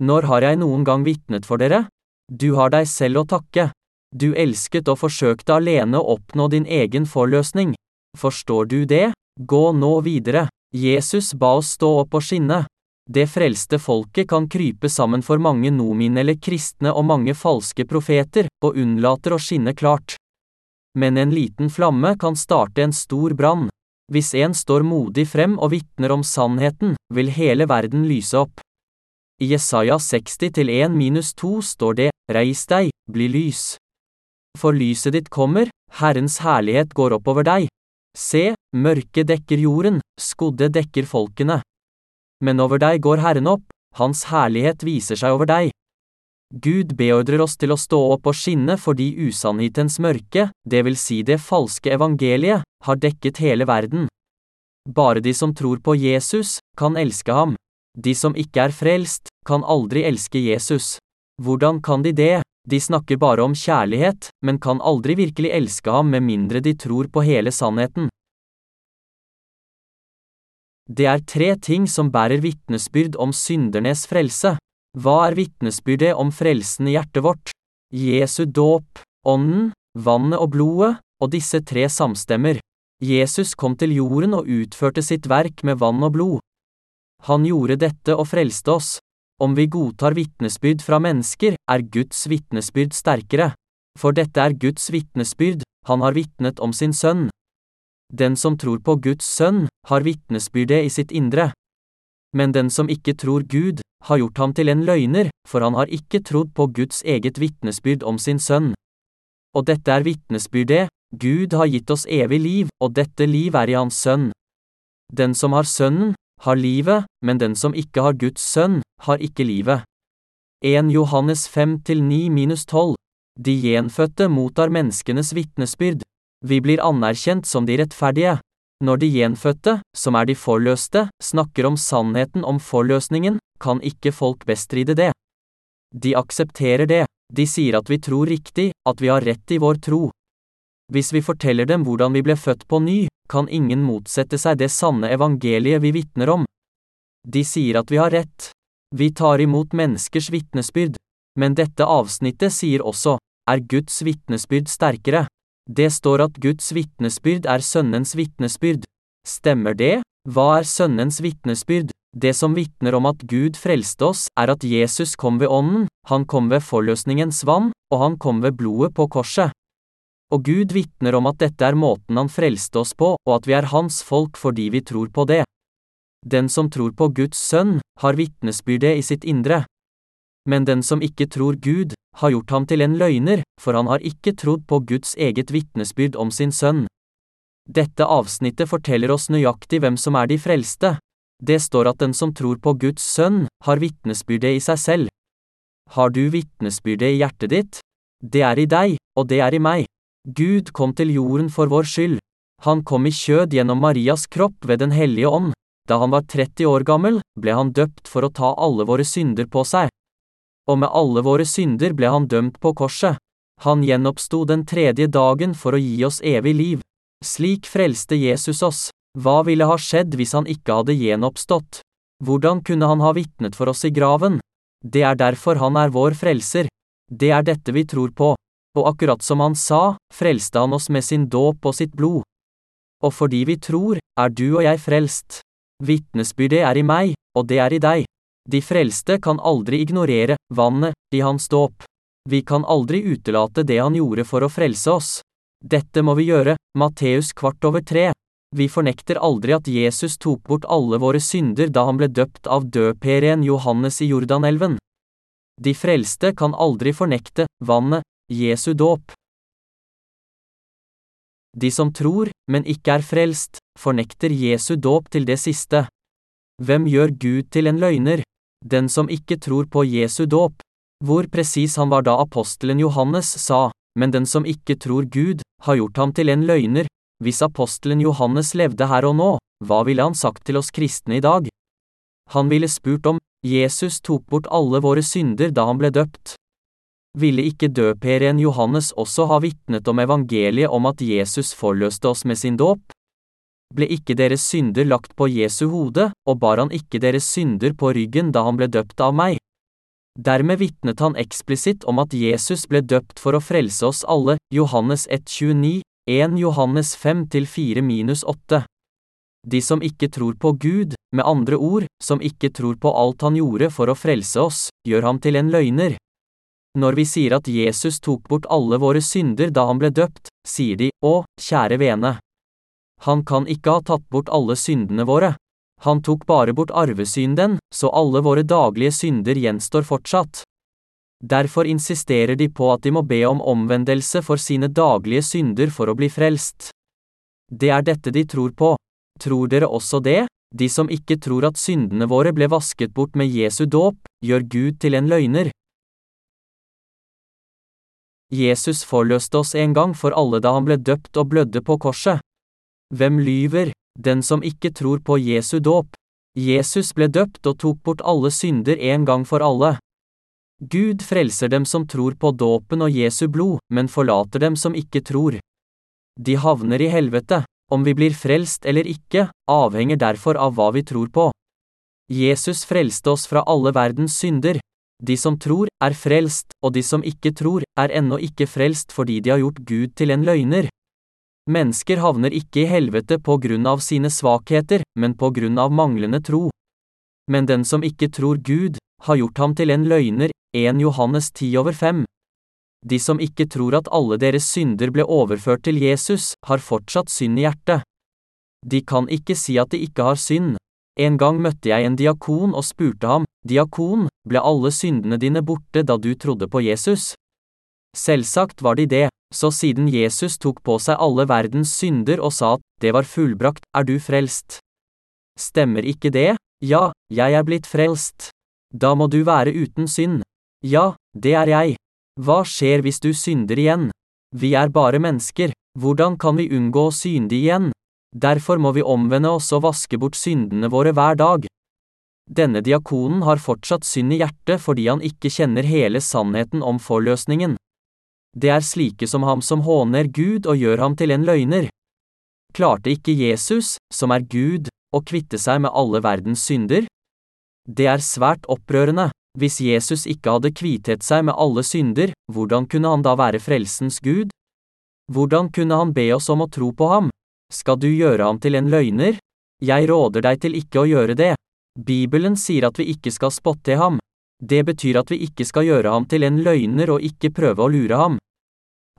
Speaker 1: Når har jeg noen gang vitnet for dere? Du har deg selv å takke. Du elsket og forsøkte alene å oppnå din egen forløsning. Forstår du det? Gå nå videre. Jesus ba oss stå opp og skinne. Det frelste folket kan krype sammen for mange nominelle kristne og mange falske profeter, og unnlater å skinne klart. Men en liten flamme kan starte en stor brann. Hvis en står modig frem og vitner om sannheten, vil hele verden lyse opp. I Jesaja 60-1-2 står det, Reis deg, bli lys. For lyset ditt kommer, Herrens herlighet går oppover deg. Se, mørket dekker jorden, skodde dekker folkene. Men over deg går Herren opp, Hans herlighet viser seg over deg. Gud beordrer oss til å stå opp og skinne fordi usannhetens mørke, det vil si det falske evangeliet, har dekket hele verden. Bare de som tror på Jesus, kan elske ham. De som ikke er frelst, kan aldri elske Jesus. Hvordan kan de det? De snakker bare om kjærlighet, men kan aldri virkelig elske ham med mindre de tror på hele sannheten. Det er tre ting som bærer vitnesbyrd om syndernes frelse. Hva er vitnesbyrdet om frelsen i hjertet vårt? Jesu dåp, ånden, vannet og blodet, og disse tre samstemmer. Jesus kom til jorden og utførte sitt verk med vann og blod. Han gjorde dette og frelste oss. Om vi godtar vitnesbyrd fra mennesker, er Guds vitnesbyrd sterkere. For dette er Guds vitnesbyrd, han har vitnet om sin sønn. Den som tror på Guds sønn, har vitnesbyrdet i sitt indre. Men den som ikke tror Gud, har gjort ham til en løgner, for han har ikke trodd på Guds eget vitnesbyrd om sin sønn. Og dette er vitnesbyrdet, Gud har gitt oss evig liv, og dette liv er i Hans sønn. Den som har Sønnen, har livet, men den som ikke har Guds sønn, har ikke livet. 1 Johannes 5-9-12 De gjenfødte mottar menneskenes vitnesbyrd. Vi blir anerkjent som de rettferdige. Når de gjenfødte, som er de forløste, snakker om sannheten om forløsningen, kan ikke folk bestride det. De aksepterer det, de sier at vi tror riktig, at vi har rett i vår tro. Hvis vi forteller dem hvordan vi ble født på ny, kan ingen motsette seg det sanne evangeliet vi vitner om. De sier at vi har rett. Vi tar imot menneskers vitnesbyrd. Men dette avsnittet sier også, er Guds vitnesbyrd sterkere? Det står at Guds vitnesbyrd er Sønnens vitnesbyrd. Stemmer det? Hva er Sønnens vitnesbyrd? Det som vitner om at Gud frelste oss, er at Jesus kom ved Ånden, han kom ved forløsningens vann, og han kom ved blodet på korset. Og Gud vitner om at dette er måten han frelste oss på, og at vi er hans folk fordi vi tror på det. Den som tror på Guds sønn, har vitnesbyrdet i sitt indre. Men den som ikke tror Gud, har gjort ham til en løgner, for han har ikke trodd på Guds eget vitnesbyrd om sin sønn. Dette avsnittet forteller oss nøyaktig hvem som er de frelste. Det står at den som tror på Guds sønn, har vitnesbyrdet i seg selv. Har du vitnesbyrdet i hjertet ditt? Det er i deg, og det er i meg. Gud kom til jorden for vår skyld. Han kom i kjød gjennom Marias kropp ved Den hellige ånd. Da han var 30 år gammel, ble han døpt for å ta alle våre synder på seg og med alle våre synder ble han dømt på korset. Han gjenoppsto den tredje dagen for å gi oss evig liv. Slik frelste Jesus oss. Hva ville ha skjedd hvis han ikke hadde gjenoppstått? Hvordan kunne han ha vitnet for oss i graven? Det er derfor han er vår frelser. Det er dette vi tror på. Og akkurat som han sa, frelste han oss med sin dåp og sitt blod. Og fordi vi tror, er du og jeg frelst. Vitnesbyrdet er i meg, og det er i deg. De frelste kan aldri ignorere vannet i hans dåp. Vi kan aldri utelate det han gjorde for å frelse oss. Dette må vi gjøre, Matteus kvart over tre. Vi fornekter aldri at Jesus tok bort alle våre synder da han ble døpt av døperen Johannes i Jordanelven. De frelste kan aldri fornekte vannet, Jesu dåp. De som tror, men ikke er frelst, fornekter Jesu dåp til det siste. Hvem gjør Gud til en løgner? Den som ikke tror på Jesu dåp, Hvor presis han var da apostelen Johannes sa, men den som ikke tror Gud, har gjort ham til en løgner. Hvis apostelen Johannes levde her og nå, hva ville han sagt til oss kristne i dag? Han ville spurt om Jesus tok bort alle våre synder da han ble døpt. Ville ikke døperen Johannes også ha vitnet om evangeliet om at Jesus forløste oss med sin dåp? Ble ikke deres synder lagt på Jesu hode, og bar han ikke deres synder på ryggen da han ble døpt av meg? Dermed vitnet han eksplisitt om at Jesus ble døpt for å frelse oss alle, Johannes 1,29, 1 Johannes 5-4-8. De som ikke tror på Gud, med andre ord, som ikke tror på alt han gjorde for å frelse oss, gjør ham til en løgner. Når vi sier at Jesus tok bort alle våre synder da han ble døpt, sier de, å, kjære vene. Han kan ikke ha tatt bort alle syndene våre. Han tok bare bort arvesynden, så alle våre daglige synder gjenstår fortsatt. Derfor insisterer de på at de må be om omvendelse for sine daglige synder for å bli frelst. Det er dette de tror på. Tror dere også det? De som ikke tror at syndene våre ble vasket bort med Jesu dåp, gjør Gud til en løgner. Jesus forløste oss en gang for alle da han ble døpt og blødde på korset. Hvem lyver? Den som ikke tror på Jesu dåp. Jesus ble døpt og tok bort alle synder en gang for alle. Gud frelser dem som tror på dåpen og Jesu blod, men forlater dem som ikke tror. De havner i helvete. Om vi blir frelst eller ikke, avhenger derfor av hva vi tror på. Jesus frelste oss fra alle verdens synder. De som tror, er frelst, og de som ikke tror, er ennå ikke frelst fordi de har gjort Gud til en løgner. Mennesker havner ikke i helvete på grunn av sine svakheter, men på grunn av manglende tro. Men den som ikke tror Gud, har gjort ham til en løgner, 1 Johannes 10 over 5. De som ikke tror at alle deres synder ble overført til Jesus, har fortsatt synd i hjertet. De kan ikke si at de ikke har synd. En gang møtte jeg en diakon og spurte ham, Diakon, ble alle syndene dine borte da du trodde på Jesus? Selvsagt var de det, så siden Jesus tok på seg alle verdens synder og sa at det var fullbrakt, er du frelst. Stemmer ikke det? Ja, jeg er blitt frelst. Da må du være uten synd. Ja, det er jeg. Hva skjer hvis du synder igjen? Vi er bare mennesker, hvordan kan vi unngå å synde igjen? Derfor må vi omvende oss og vaske bort syndene våre hver dag. Denne diakonen har fortsatt synd i hjertet fordi han ikke kjenner hele sannheten om forløsningen. Det er slike som ham som håner Gud og gjør ham til en løgner. Klarte ikke Jesus, som er Gud, å kvitte seg med alle verdens synder? Det er svært opprørende. Hvis Jesus ikke hadde kvitet seg med alle synder, hvordan kunne han da være frelsens Gud? Hvordan kunne han be oss om å tro på ham? Skal du gjøre ham til en løgner? Jeg råder deg til ikke å gjøre det. Bibelen sier at vi ikke skal spotte ham. Det betyr at vi ikke skal gjøre ham til en løgner og ikke prøve å lure ham.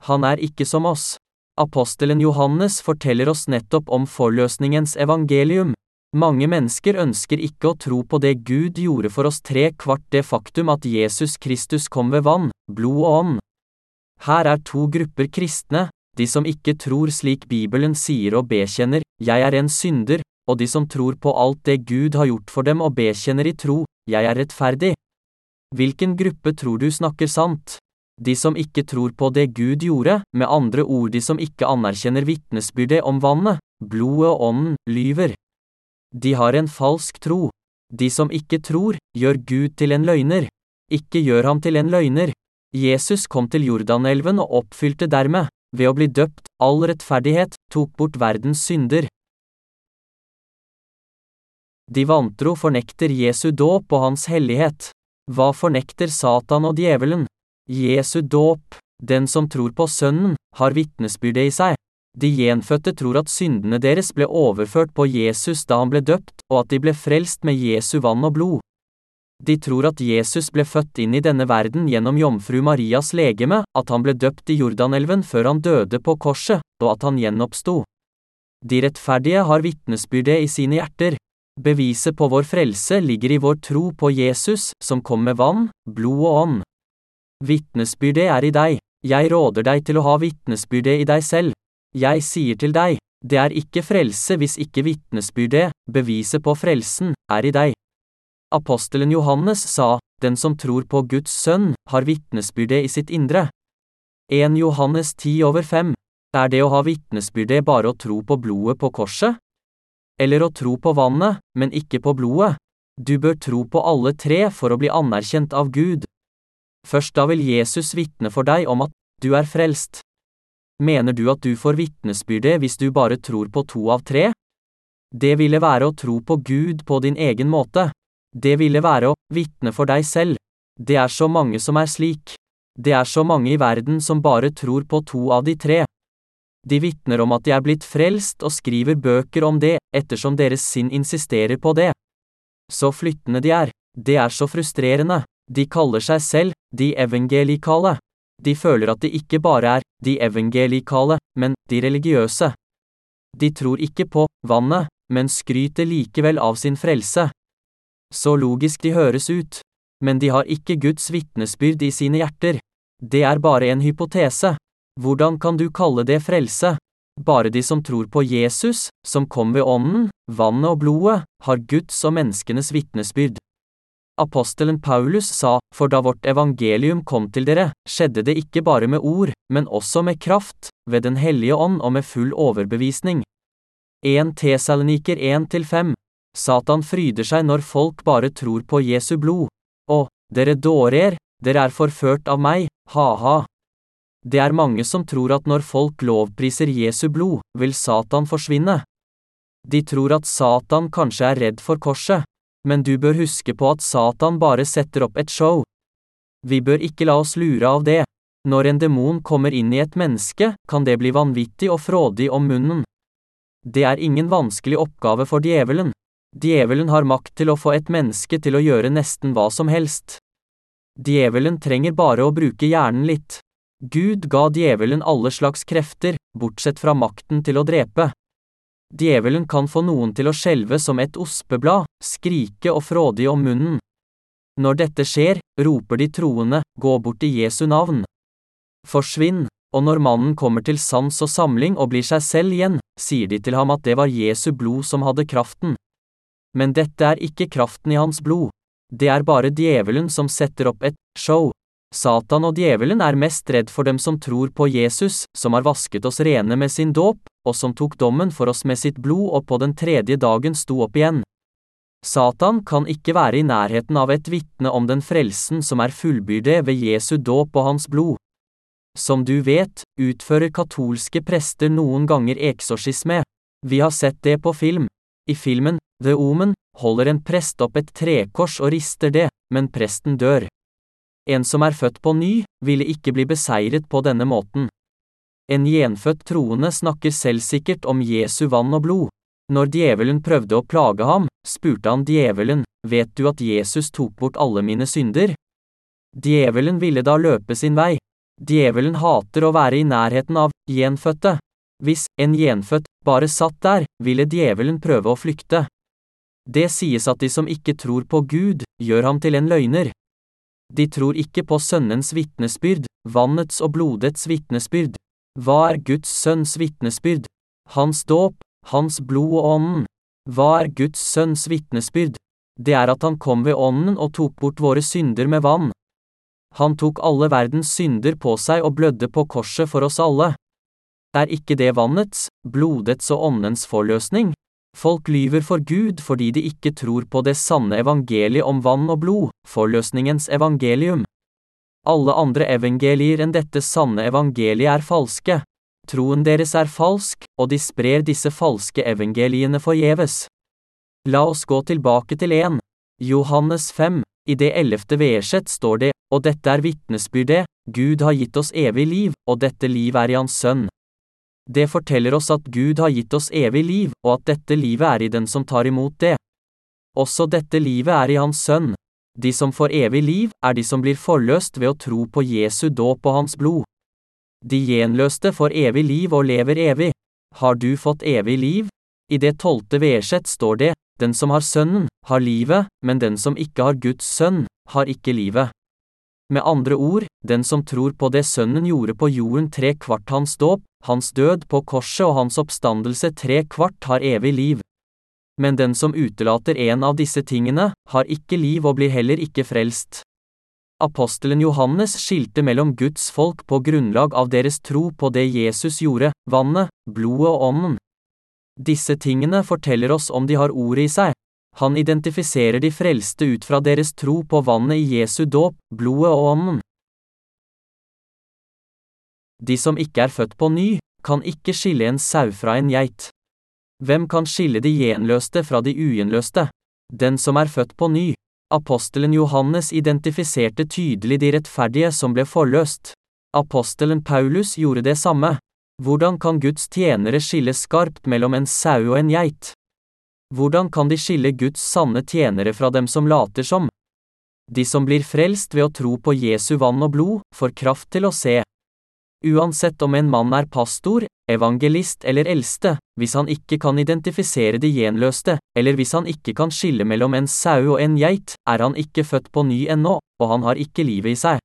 Speaker 1: Han er ikke som oss. Apostelen Johannes forteller oss nettopp om forløsningens evangelium. Mange mennesker ønsker ikke å tro på det Gud gjorde for oss tre kvart det faktum at Jesus Kristus kom ved vann, blod og ånd. Her er to grupper kristne, de som ikke tror slik Bibelen sier og bekjenner, jeg er en synder, og de som tror på alt det Gud har gjort for dem og bekjenner i tro, jeg er rettferdig. Hvilken gruppe tror du snakker sant? De som ikke tror på det Gud gjorde, med andre ord de som ikke anerkjenner vitnesbyrdet om vannet, blodet og ånden, lyver. De har en falsk tro. De som ikke tror, gjør Gud til en løgner. Ikke gjør ham til en løgner. Jesus kom til Jordanelven og oppfylte dermed, ved å bli døpt, all rettferdighet, tok bort verdens synder. De vantro fornekter Jesu dåp og hans hellighet. Hva fornekter Satan og djevelen? Jesu dåp. Den som tror på Sønnen, har vitnesbyrdet i seg. De gjenfødte tror at syndene deres ble overført på Jesus da han ble døpt, og at de ble frelst med Jesu vann og blod. De tror at Jesus ble født inn i denne verden gjennom jomfru Marias legeme, at han ble døpt i Jordanelven før han døde på korset, og at han gjenoppsto. De rettferdige har vitnesbyrdet i sine hjerter. Beviset på vår frelse ligger i vår tro på Jesus, som kom med vann, blod og ånd. Vitnesbyrdet er i deg. Jeg råder deg til å ha vitnesbyrdet i deg selv. Jeg sier til deg, det er ikke frelse hvis ikke vitnesbyrdet, beviset på frelsen, er i deg. Apostelen Johannes sa, den som tror på Guds sønn, har vitnesbyrdet i sitt indre. 1 Johannes 10 over 5. Er det å ha vitnesbyrdet bare å tro på blodet på korset? Eller å tro på vannet, men ikke på blodet? Du bør tro på alle tre for å bli anerkjent av Gud. Først da vil Jesus vitne for deg om at du er frelst. Mener du at du får vitnesbyrdet hvis du bare tror på to av tre? Det ville være å tro på Gud på din egen måte. Det ville være å vitne for deg selv. Det er så mange som er slik. Det er så mange i verden som bare tror på to av de tre. De vitner om at de er blitt frelst og skriver bøker om det, ettersom deres sinn insisterer på det. Så flyttende de er. Det er så frustrerende. De kaller seg selv de evangelikale. De føler at de ikke bare er de evangelikale, men de religiøse. De tror ikke på vannet, men skryter likevel av sin frelse. Så logisk de høres ut. Men de har ikke Guds vitnesbyrd i sine hjerter. Det er bare en hypotese. Hvordan kan du kalle det frelse? Bare de som tror på Jesus, som kom ved ånden, vannet og blodet, har Guds og menneskenes vitnesbyrd. Apostelen Paulus sa, for da vårt evangelium kom til dere, skjedde det ikke bare med ord, men også med kraft, ved Den hellige ånd og med full overbevisning. 1 Tesaloniker 1-5 Satan fryder seg når folk bare tror på Jesu blod. Å, dere dårer, dere er forført av meg, ha-ha. Det er mange som tror at når folk lovpriser Jesu blod, vil Satan forsvinne. De tror at Satan kanskje er redd for korset, men du bør huske på at Satan bare setter opp et show. Vi bør ikke la oss lure av det. Når en demon kommer inn i et menneske, kan det bli vanvittig og frådig om munnen. Det er ingen vanskelig oppgave for djevelen. Djevelen har makt til å få et menneske til å gjøre nesten hva som helst. Djevelen trenger bare å bruke hjernen litt. Gud ga djevelen alle slags krefter, bortsett fra makten til å drepe. Djevelen kan få noen til å skjelve som et ospeblad, skrike og frådig om munnen. Når dette skjer, roper de troende, gå bort i Jesu navn. Forsvinn, og når mannen kommer til sans og samling og blir seg selv igjen, sier de til ham at det var Jesu blod som hadde kraften. Men dette er ikke kraften i hans blod. Det er bare djevelen som setter opp et show. Satan og djevelen er mest redd for dem som tror på Jesus, som har vasket oss rene med sin dåp, og som tok dommen for oss med sitt blod og på den tredje dagen sto opp igjen. Satan kan ikke være i nærheten av et vitne om den frelsen som er fullbyrdet ved Jesu dåp og hans blod. Som du vet, utfører katolske prester noen ganger eksorsisme. Vi har sett det på film. I filmen, The Omen, holder en prest opp et trekors og rister det, men presten dør. En som er født på ny, ville ikke bli beseiret på denne måten. En gjenfødt troende snakker selvsikkert om Jesu vann og blod. Når djevelen prøvde å plage ham, spurte han djevelen, vet du at Jesus tok bort alle mine synder? Djevelen ville da løpe sin vei. Djevelen hater å være i nærheten av gjenfødte. Hvis en gjenfødt bare satt der, ville djevelen prøve å flykte. Det sies at de som ikke tror på Gud, gjør ham til en løgner. De tror ikke på Sønnens vitnesbyrd, vannets og blodets vitnesbyrd. Hva er Guds sønns vitnesbyrd? Hans dåp, hans blod og ånden. Hva er Guds sønns vitnesbyrd? Det er at han kom ved ånden og tok bort våre synder med vann. Han tok alle verdens synder på seg og blødde på korset for oss alle. Er ikke det vannets, blodets og åndens forløsning? Folk lyver for Gud fordi de ikke tror på det sanne evangeliet om vann og blod, forløsningens evangelium. Alle andre evangelier enn dette sanne evangeliet er falske. Troen deres er falsk, og de sprer disse falske evangeliene forgjeves. La oss gå tilbake til 1. Johannes 5. I det ellevte verset står det, og dette er vitnesbyrdet, Gud har gitt oss evig liv, og dette liv er i Hans Sønn. Det forteller oss at Gud har gitt oss evig liv, og at dette livet er i den som tar imot det. Også dette livet er i Hans Sønn. De som får evig liv, er de som blir forløst ved å tro på Jesu dåp og Hans blod. De gjenløste får evig liv og lever evig. Har du fått evig liv? I det tolvte verset står det, den som har Sønnen, har livet, men den som ikke har Guds sønn, har ikke livet. Med andre ord, den som tror på det Sønnen gjorde på jorden tre kvart hans dåp, hans død på korset og hans oppstandelse tre kvart har evig liv. Men den som utelater en av disse tingene, har ikke liv og blir heller ikke frelst. Apostelen Johannes skilte mellom Guds folk på grunnlag av deres tro på det Jesus gjorde, vannet, blodet og ånden. Disse tingene forteller oss om de har ordet i seg. Han identifiserer de frelste ut fra deres tro på vannet i Jesu dåp, blodet og ånden. De som ikke er født på ny, kan ikke skille en sau fra en geit. Hvem kan skille de gjenløste fra de ugjenløste? Den som er født på ny. Apostelen Johannes identifiserte tydelig de rettferdige som ble forløst. Apostelen Paulus gjorde det samme. Hvordan kan Guds tjenere skille skarpt mellom en sau og en geit? Hvordan kan de skille Guds sanne tjenere fra dem som later som? De som blir frelst ved å tro på Jesu vann og blod, får kraft til å se. Uansett om en mann er pastor, evangelist eller eldste, hvis han ikke kan identifisere de gjenløste, eller hvis han ikke kan skille mellom en sau og en geit, er han ikke født på ny ennå, og han har ikke livet i seg.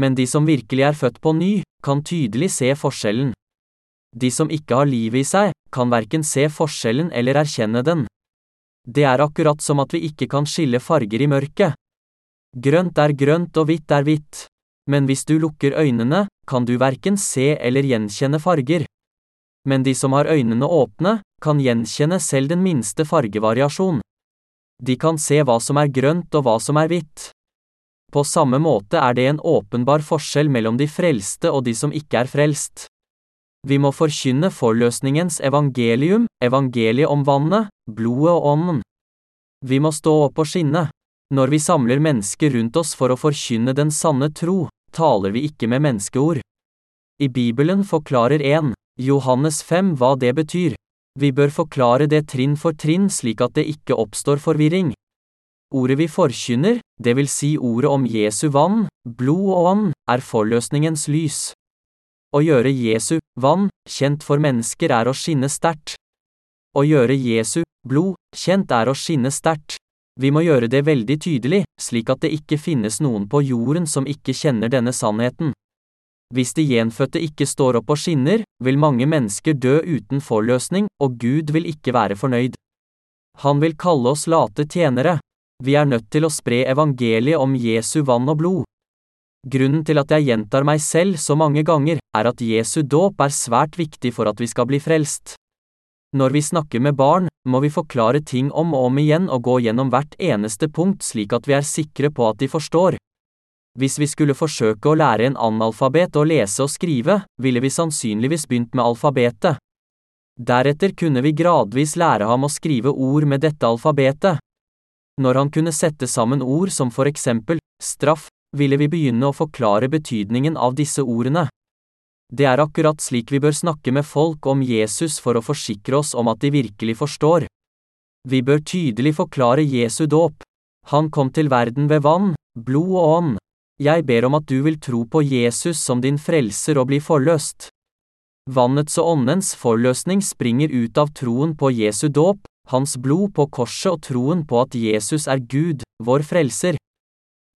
Speaker 1: Men de som virkelig er født på ny, kan tydelig se forskjellen. De som ikke har livet i seg, kan verken se forskjellen eller erkjenne den. Det er akkurat som at vi ikke kan skille farger i mørket. Grønt er grønt og hvitt er hvitt men hvis du lukker øynene, kan du verken se eller gjenkjenne farger. Men de som har øynene åpne, kan gjenkjenne selv den minste fargevariasjon. De kan se hva som er grønt og hva som er hvitt. På samme måte er det en åpenbar forskjell mellom de frelste og de som ikke er frelst. Vi må forkynne forløsningens evangelium, evangeliet om vannet, blodet og ånden. Vi må stå opp og skinne. Når vi samler mennesker rundt oss for å forkynne den sanne tro, taler vi ikke med menneskeord. I Bibelen forklarer 1. Johannes 5 hva det betyr. Vi bør forklare det trinn for trinn slik at det ikke oppstår forvirring. Ordet vi forkynner, det vil si ordet om Jesu vann, blod og ånd, er forløsningens lys. Å gjøre Jesu vann kjent for mennesker er å skinne sterkt. Å gjøre Jesu blod kjent er å skinne sterkt. Vi må gjøre det veldig tydelig, slik at det ikke finnes noen på jorden som ikke kjenner denne sannheten. Hvis de gjenfødte ikke står opp og skinner, vil mange mennesker dø uten forløsning, og Gud vil ikke være fornøyd. Han vil kalle oss late tjenere. Vi er nødt til å spre evangeliet om Jesu vann og blod. Grunnen til at jeg gjentar meg selv så mange ganger, er at Jesu dåp er svært viktig for at vi skal bli frelst. Når vi snakker med barn, må vi forklare ting om og om igjen og gå gjennom hvert eneste punkt slik at vi er sikre på at de forstår. Hvis vi skulle forsøke å lære en analfabet å lese og skrive, ville vi sannsynligvis begynt med alfabetet. Deretter kunne vi gradvis lære ham å skrive ord med dette alfabetet. Når han kunne sette sammen ord som for eksempel straff, ville vi begynne å forklare betydningen av disse ordene. Det er akkurat slik vi bør snakke med folk om Jesus for å forsikre oss om at de virkelig forstår. Vi bør tydelig forklare Jesu dåp. Han kom til verden ved vann, blod og ånd. Jeg ber om at du vil tro på Jesus som din frelser og bli forløst. Vannets og åndens forløsning springer ut av troen på Jesu dåp, hans blod på korset og troen på at Jesus er Gud, vår frelser.